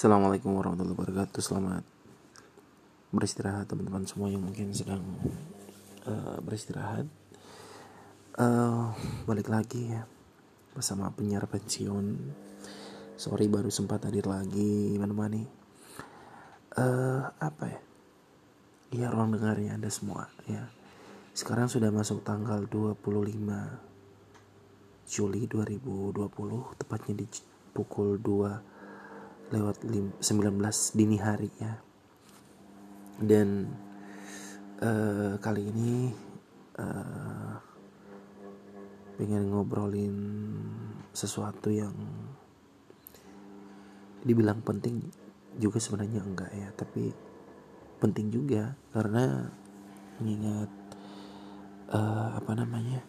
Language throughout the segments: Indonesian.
Assalamualaikum warahmatullahi wabarakatuh. Selamat beristirahat teman-teman semua yang mungkin sedang uh, beristirahat. Uh, Balik lagi ya Bersama penyiar pensiun. Sorry baru sempat hadir lagi menemani uh, Apa ya? Ya ruang dengarnya ada semua ya. Sekarang sudah masuk tanggal 25 Juli 2020 Tepatnya di pukul 2 lewat 19 dini hari ya. Dan uh, kali ini uh, pengen ngobrolin sesuatu yang dibilang penting juga sebenarnya enggak ya. Tapi penting juga karena mengingat uh, apa namanya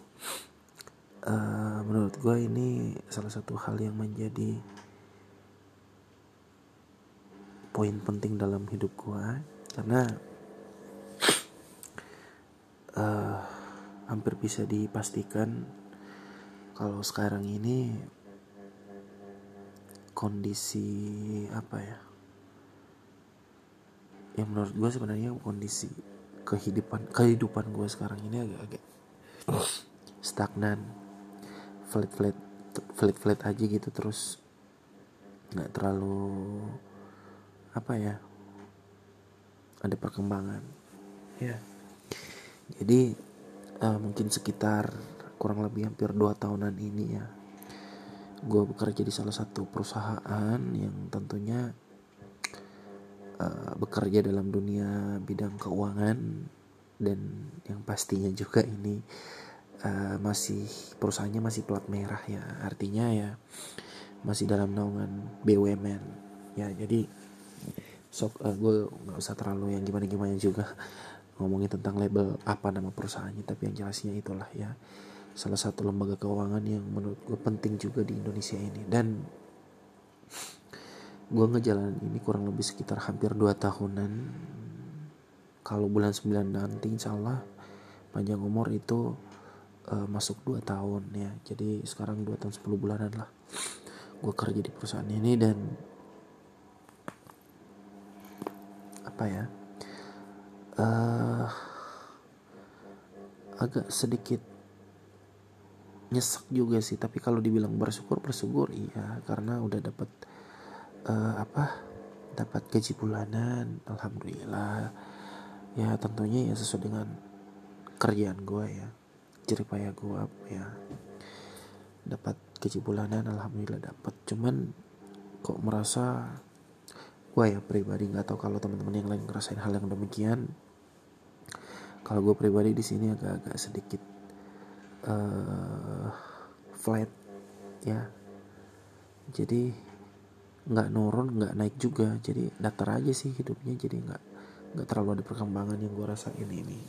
uh, menurut gue ini salah satu hal yang menjadi poin penting dalam hidup gue karena uh, hampir bisa dipastikan kalau sekarang ini kondisi apa ya yang menurut gue sebenarnya kondisi kehidupan kehidupan gue sekarang ini agak-agak stagnan. Flat flat flat flat aja gitu terus. Nggak terlalu apa ya ada perkembangan. Ya jadi uh, mungkin sekitar kurang lebih hampir dua tahunan ini ya gue bekerja di salah satu perusahaan yang tentunya uh, bekerja dalam dunia bidang keuangan dan yang pastinya juga ini uh, masih perusahaannya masih plat merah ya. Artinya ya masih dalam naungan BUMN ya jadi sok uh, gue nggak usah terlalu yang gimana gimana juga. Ngomongin tentang label apa nama perusahaannya tapi yang jelasnya itulah ya. Salah satu lembaga keuangan yang menurut gue penting juga di Indonesia ini. Dan gue ngejalan ini kurang lebih sekitar hampir 2 tahunan. Kalau bulan 9 nanti insya Allah panjang umur itu uh, masuk 2 tahun ya. Jadi sekarang 2 tahun 10 bulanan lah. Gue kerja di perusahaan ini dan apa ya uh, agak sedikit nyesek juga sih. Tapi kalau dibilang bersyukur bersyukur iya. Karena udah dapat uh, apa dapat gaji bulanan alhamdulillah. Ya tentunya ya sesuai dengan kerjaan gue ya jeripaya gue ya. Dapat gaji bulanan alhamdulillah dapat cuman kok merasa gue ya pribadi nggak tahu kalau teman-teman yang lain ngerasain hal yang demikian. Kalau gue pribadi di sini agak-agak sedikit uh, flat ya. Jadi nggak nurun nggak naik juga. Jadi datar aja sih hidupnya. Jadi nggak nggak terlalu ada perkembangan yang gue rasain ini.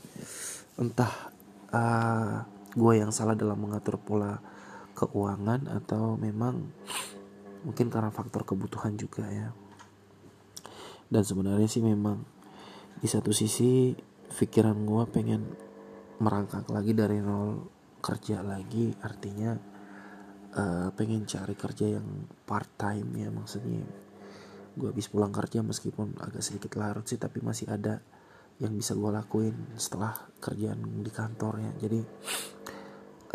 Entah uh, eh, gue yang salah dalam mengatur pola keuangan atau memang mungkin karena faktor kebutuhan juga ya dan sebenarnya sih memang di satu sisi pikiran gue pengen merangkak lagi dari nol kerja lagi. Artinya uh, pengen cari kerja yang part time ya maksudnya gue habis pulang kerja meskipun agak sedikit larut sih tapi masih ada yang bisa gue lakuin setelah kerjaan di kantor ya jadi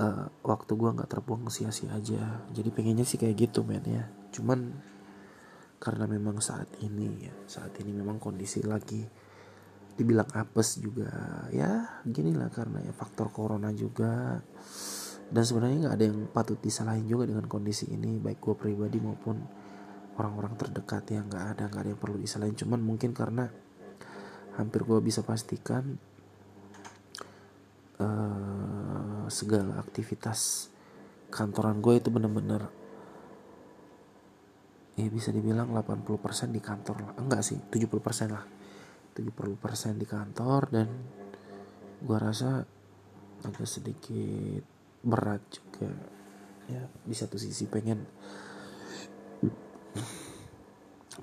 uh, waktu gue nggak terbuang sia-sia aja. Jadi pengennya sih kayak gitu men ya. Cuman karena memang saat ini ya saat ini memang kondisi lagi dibilang apes juga. Ya gini lah karena ya faktor corona juga. Dan sebenarnya nggak ada yang patut disalahin juga dengan kondisi ini baik gue pribadi maupun orang-orang terdekat ya nggak ada nggak ada yang perlu disalahin. Cuman mungkin karena hampir gue bisa pastikan uh, segala aktivitas kantoran gue itu bener-bener ya bisa dibilang 80% di kantor lah. Enggak sih 70% lah. 70% di kantor dan gua rasa agak sedikit berat juga. Ya di satu sisi pengen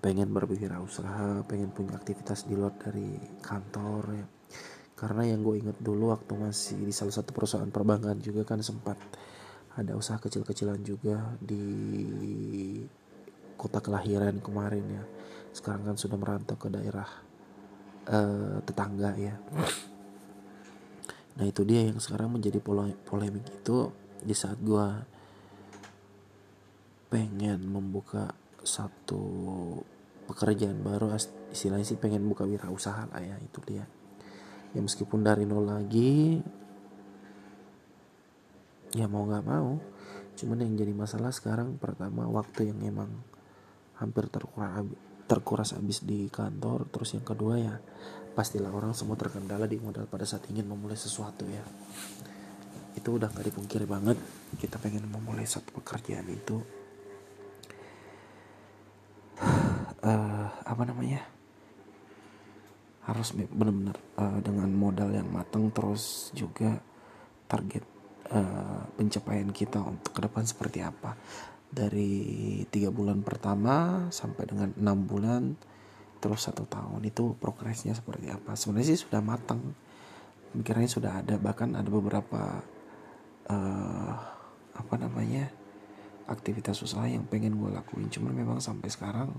pengen berwirausaha pengen punya aktivitas di luar dari kantor ya. Karena yang gue inget dulu waktu masih di salah satu perusahaan perbankan juga kan sempat ada usaha kecil-kecilan juga di kota kelahiran kemarin ya. Sekarang kan sudah merantau ke daerah uh, tetangga ya. Nah itu dia yang sekarang menjadi polemik itu di saat gue pengen membuka satu pekerjaan baru istilahnya sih pengen buka wirausaha lah ya itu dia. Ya meskipun dari nol lagi ya mau nggak mau cuman yang jadi masalah sekarang pertama waktu yang emang hampir terkuras terkuras habis di kantor. Terus yang kedua ya pastilah orang semua terkendala di modal pada saat ingin memulai sesuatu ya. Itu udah gak dipungkiri banget kita pengen memulai satu pekerjaan itu. Uh, apa namanya? Harus benar-benar uh, dengan modal yang matang terus juga target uh, pencapaian kita untuk ke depan seperti apa dari tiga bulan pertama sampai dengan enam bulan terus satu tahun. Itu progresnya seperti apa? Sebenarnya sih sudah matang. Pikirannya sudah ada. Bahkan ada beberapa uh, apa namanya aktivitas usaha yang pengen gue lakuin. Cuman memang sampai sekarang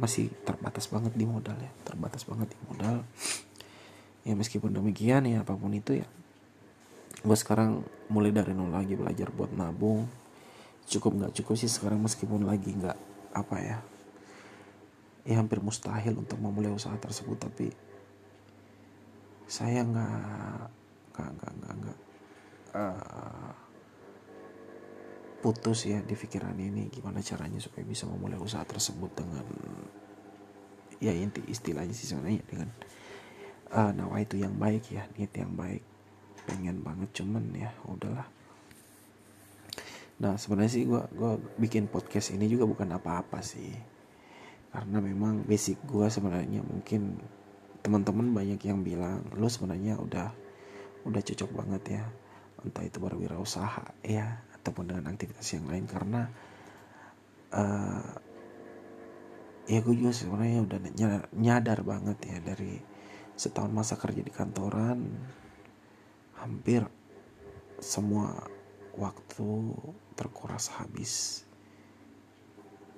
masih terbatas banget di modal ya. Terbatas banget di modal. Ya meskipun demikian ya apa pun itu ya gue sekarang mulai dari nol lagi belajar buat nabung cukup nggak cukup sih sekarang meskipun lagi nggak apa ya ya hampir mustahil untuk memulai usaha tersebut tapi saya nggak nggak nggak nggak nggak uh, putus ya di pikiran ini gimana caranya supaya bisa memulai usaha tersebut dengan ya inti istilahnya sih sebenarnya dengan uh, nawa itu yang baik ya niat yang baik pengen banget cuman ya udahlah nah sebenarnya sih gue gua bikin podcast ini juga bukan apa-apa sih. Karena memang basic gue sebenarnya mungkin teman-teman banyak yang bilang lo sebenarnya udah udah cocok banget ya entah itu berwirausaha ya ataupun dengan aktivitas yang lain. Karena uh, ya gue juga sebenarnya udah nyadar, nyadar banget ya dari setahun masa kerja di kantoran hampir semua waktu terkuras habis.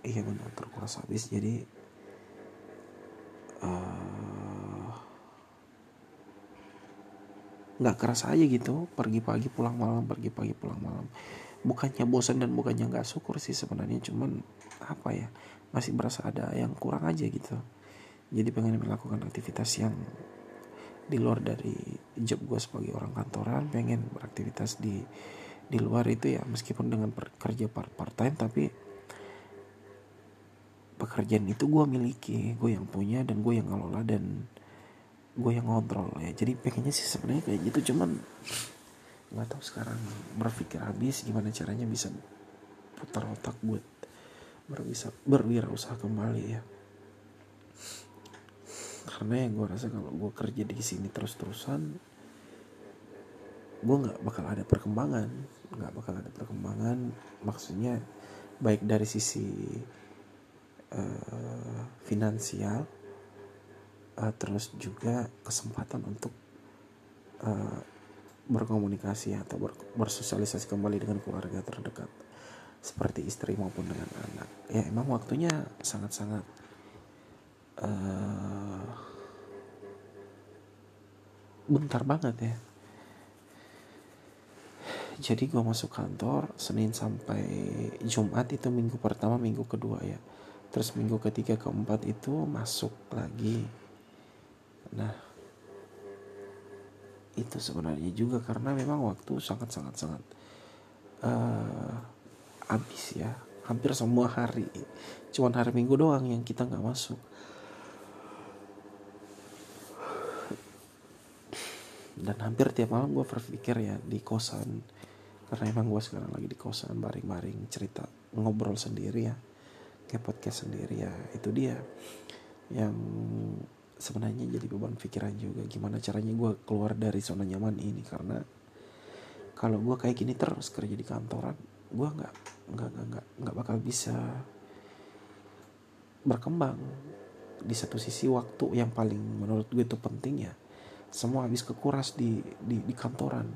Iya benar terkuras habis. Jadi uh, nggak keras aja gitu pergi pagi pulang malam pergi pagi pulang malam. Bukannya bosan dan bukannya nggak syukur sih sebenarnya cuman apa ya masih berasa ada yang kurang aja gitu. Jadi pengen melakukan aktivitas yang di luar dari job gue sebagai orang kantoran pengen beraktivitas di di luar itu ya meskipun dengan kerja part part time tapi pekerjaan itu gue miliki gue yang punya dan gue yang ngelola dan gue yang ngontrol ya. Jadi pengennya sih sebenarnya kayak gitu cuman nggak tahu sekarang berpikir habis gimana caranya bisa putar otak buat berbisa berwirausaha kembali ya. Karena yang gue rasa kalau gue kerja di sini terus terusan gue nggak bakal ada perkembangan nggak bakal ada perkembangan. Maksudnya baik dari sisi uh, finansial uh, terus juga kesempatan untuk uh, berkomunikasi atau ber, bersosialisasi kembali dengan keluarga terdekat seperti istri maupun dengan anak. Ya emang waktunya sangat-sangat uh, bentar banget ya jadi gue masuk kantor Senin sampai Jumat itu minggu pertama minggu kedua ya. Terus minggu ketiga keempat itu masuk lagi. Nah itu sebenarnya juga karena memang waktu sangat sangat sangat uh, habis ya. Hampir semua hari. Cuman hari minggu doang yang kita nggak masuk. Dan hampir tiap malam gue berpikir ya di kosan karena emang gue sekarang lagi di kosan baring-baring cerita ngobrol sendiri ya. Kayak podcast sendiri ya. Itu dia yang sebenarnya jadi beban pikiran juga. Gimana caranya gue keluar dari zona nyaman ini? Karena kalau gue kayak gini terus kerja di kantoran gue nggak nggak nggak nggak bakal bisa berkembang. Di satu sisi waktu yang paling menurut gue itu penting ya semua habis kekuras di di, di kantoran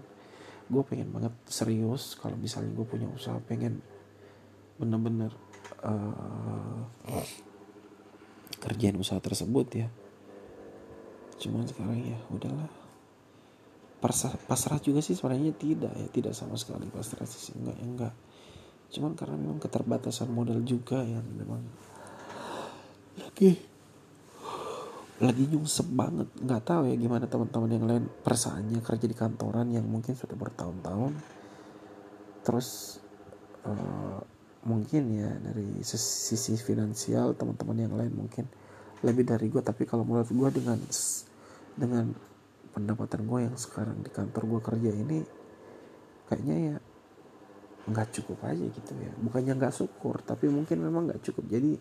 gue pengen banget serius kalau misalnya gue punya usaha pengen bener-bener uh, ngerjain usaha tersebut ya. Cuman sekarang ya udahlah. Pasrah, pasrah juga sih sebenarnya tidak ya tidak sama sekali pasrah sih enggak ya enggak. Cuman karena memang keterbatasan modal juga yang memang lagi lagi nyungsep banget. Nggak tahu ya gimana teman-teman yang lain. Perasaannya kerja di kantoran yang mungkin sudah bertahun-tahun. Terus uh, mungkin ya dari sisi finansial teman-teman yang lain mungkin lebih dari gue tapi kalau menurut gue dengan dengan pendapatan gue yang sekarang di kantor gue kerja ini kayaknya ya nggak cukup aja gitu ya. Bukannya nggak syukur tapi mungkin memang nggak cukup. Jadi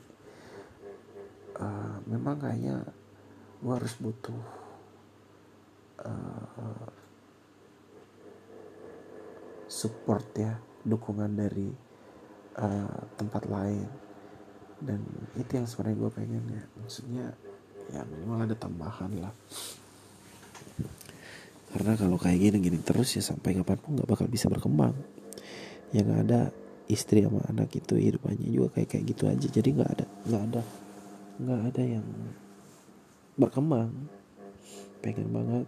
uh, memang kayaknya gue harus butuh uh, support ya dukungan dari uh, tempat lain. Dan itu yang sebenarnya gue pengen ya. Maksudnya ya minimal ada tambahan lah. Karena kalau kayak gini gini terus ya sampai kapan pun nggak bakal bisa berkembang. Yang ada istri sama anak itu hidupannya juga kayak kayak gitu aja. Jadi nggak ada nggak ada nggak ada yang berkembang. Pengen banget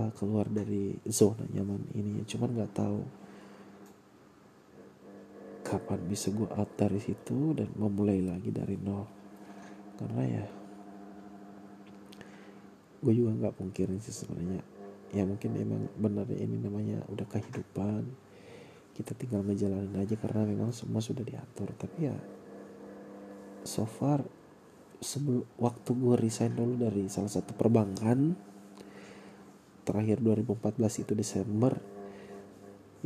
uh, keluar dari zona nyaman ini. Cuman nggak tahu kapan bisa gue out dari situ dan memulai lagi dari nol. Karena ya gue juga nggak mungkin sih sebenarnya. Ya mungkin emang benar ini namanya udah kehidupan kita tinggal ngejalanin aja karena memang semua sudah diatur. Tapi ya so far sebelum waktu gue resign dulu dari salah satu perbankan terakhir 2014 itu Desember.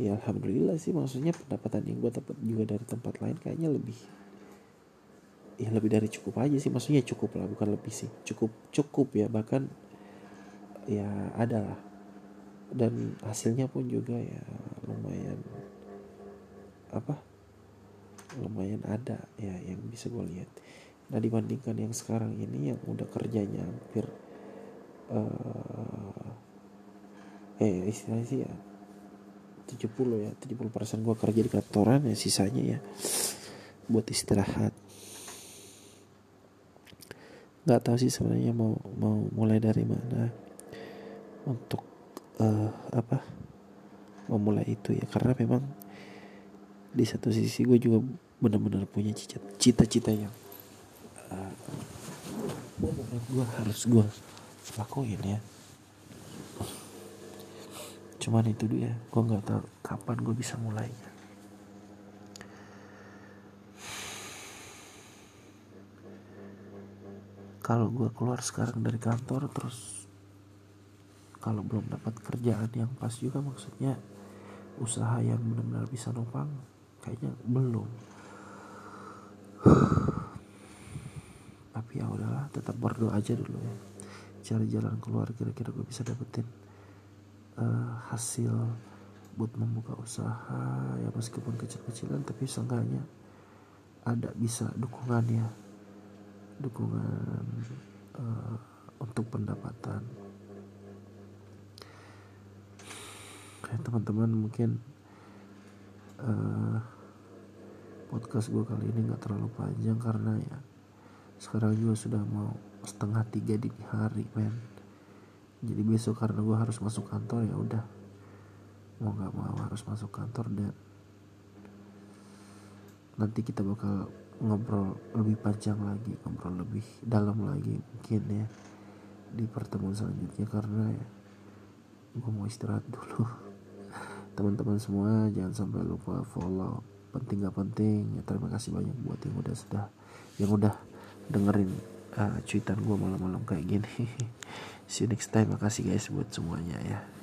Ya alhamdulillah sih maksudnya pendapatan yang gue dapat juga dari tempat lain kayaknya lebih ya lebih dari cukup aja sih. Maksudnya cukup lah bukan lebih sih. Cukup cukup ya bahkan ya ada lah. Dan hasilnya pun juga ya lumayan apa lumayan ada ya yang bisa gue lihat nah dibandingkan yang sekarang ini yang udah kerjanya hampir uh, eh istilahnya sih ya 70 ya 70 persen gue kerja di kantoran ya sisanya ya buat istirahat. Nggak tahu sih sebenarnya mau mau mulai dari mana untuk uh, apa memulai itu ya. Karena memang di satu sisi gue juga benar-benar punya cita-cita yang uh, gue harus gue lakuin ya. Cuman itu dia gue nggak tahu kapan gue bisa mulainya. Kalau gue keluar sekarang dari kantor terus kalau belum dapat kerjaan yang pas juga maksudnya usaha yang benar-benar bisa numpang kayaknya belum tapi ya udahlah tetap berdoa aja dulu ya. Cari jalan keluar kira-kira gue bisa dapetin uh, hasil buat membuka usaha ya meskipun kecil-kecilan tapi seenggaknya ada bisa dukungannya dukungan uh, untuk pendapatan. Kayak teman-teman mungkin uh, podcast gue kali ini nggak terlalu panjang karena ya sekarang juga sudah mau setengah tiga di hari men. Jadi besok karena gue harus masuk kantor ya udah. Mau nggak mau harus masuk kantor dan nanti kita bakal ngobrol lebih panjang lagi ngobrol lebih dalam lagi mungkin ya di pertemuan selanjutnya. Karena ya gue mau istirahat dulu. Teman-teman semua jangan sampai lupa follow. Penting gak penting ya terima kasih banyak buat yang udah sudah yang udah dengerin uh, cuitan gue malam-malam kayak gini. See you next time. Makasih guys buat semuanya ya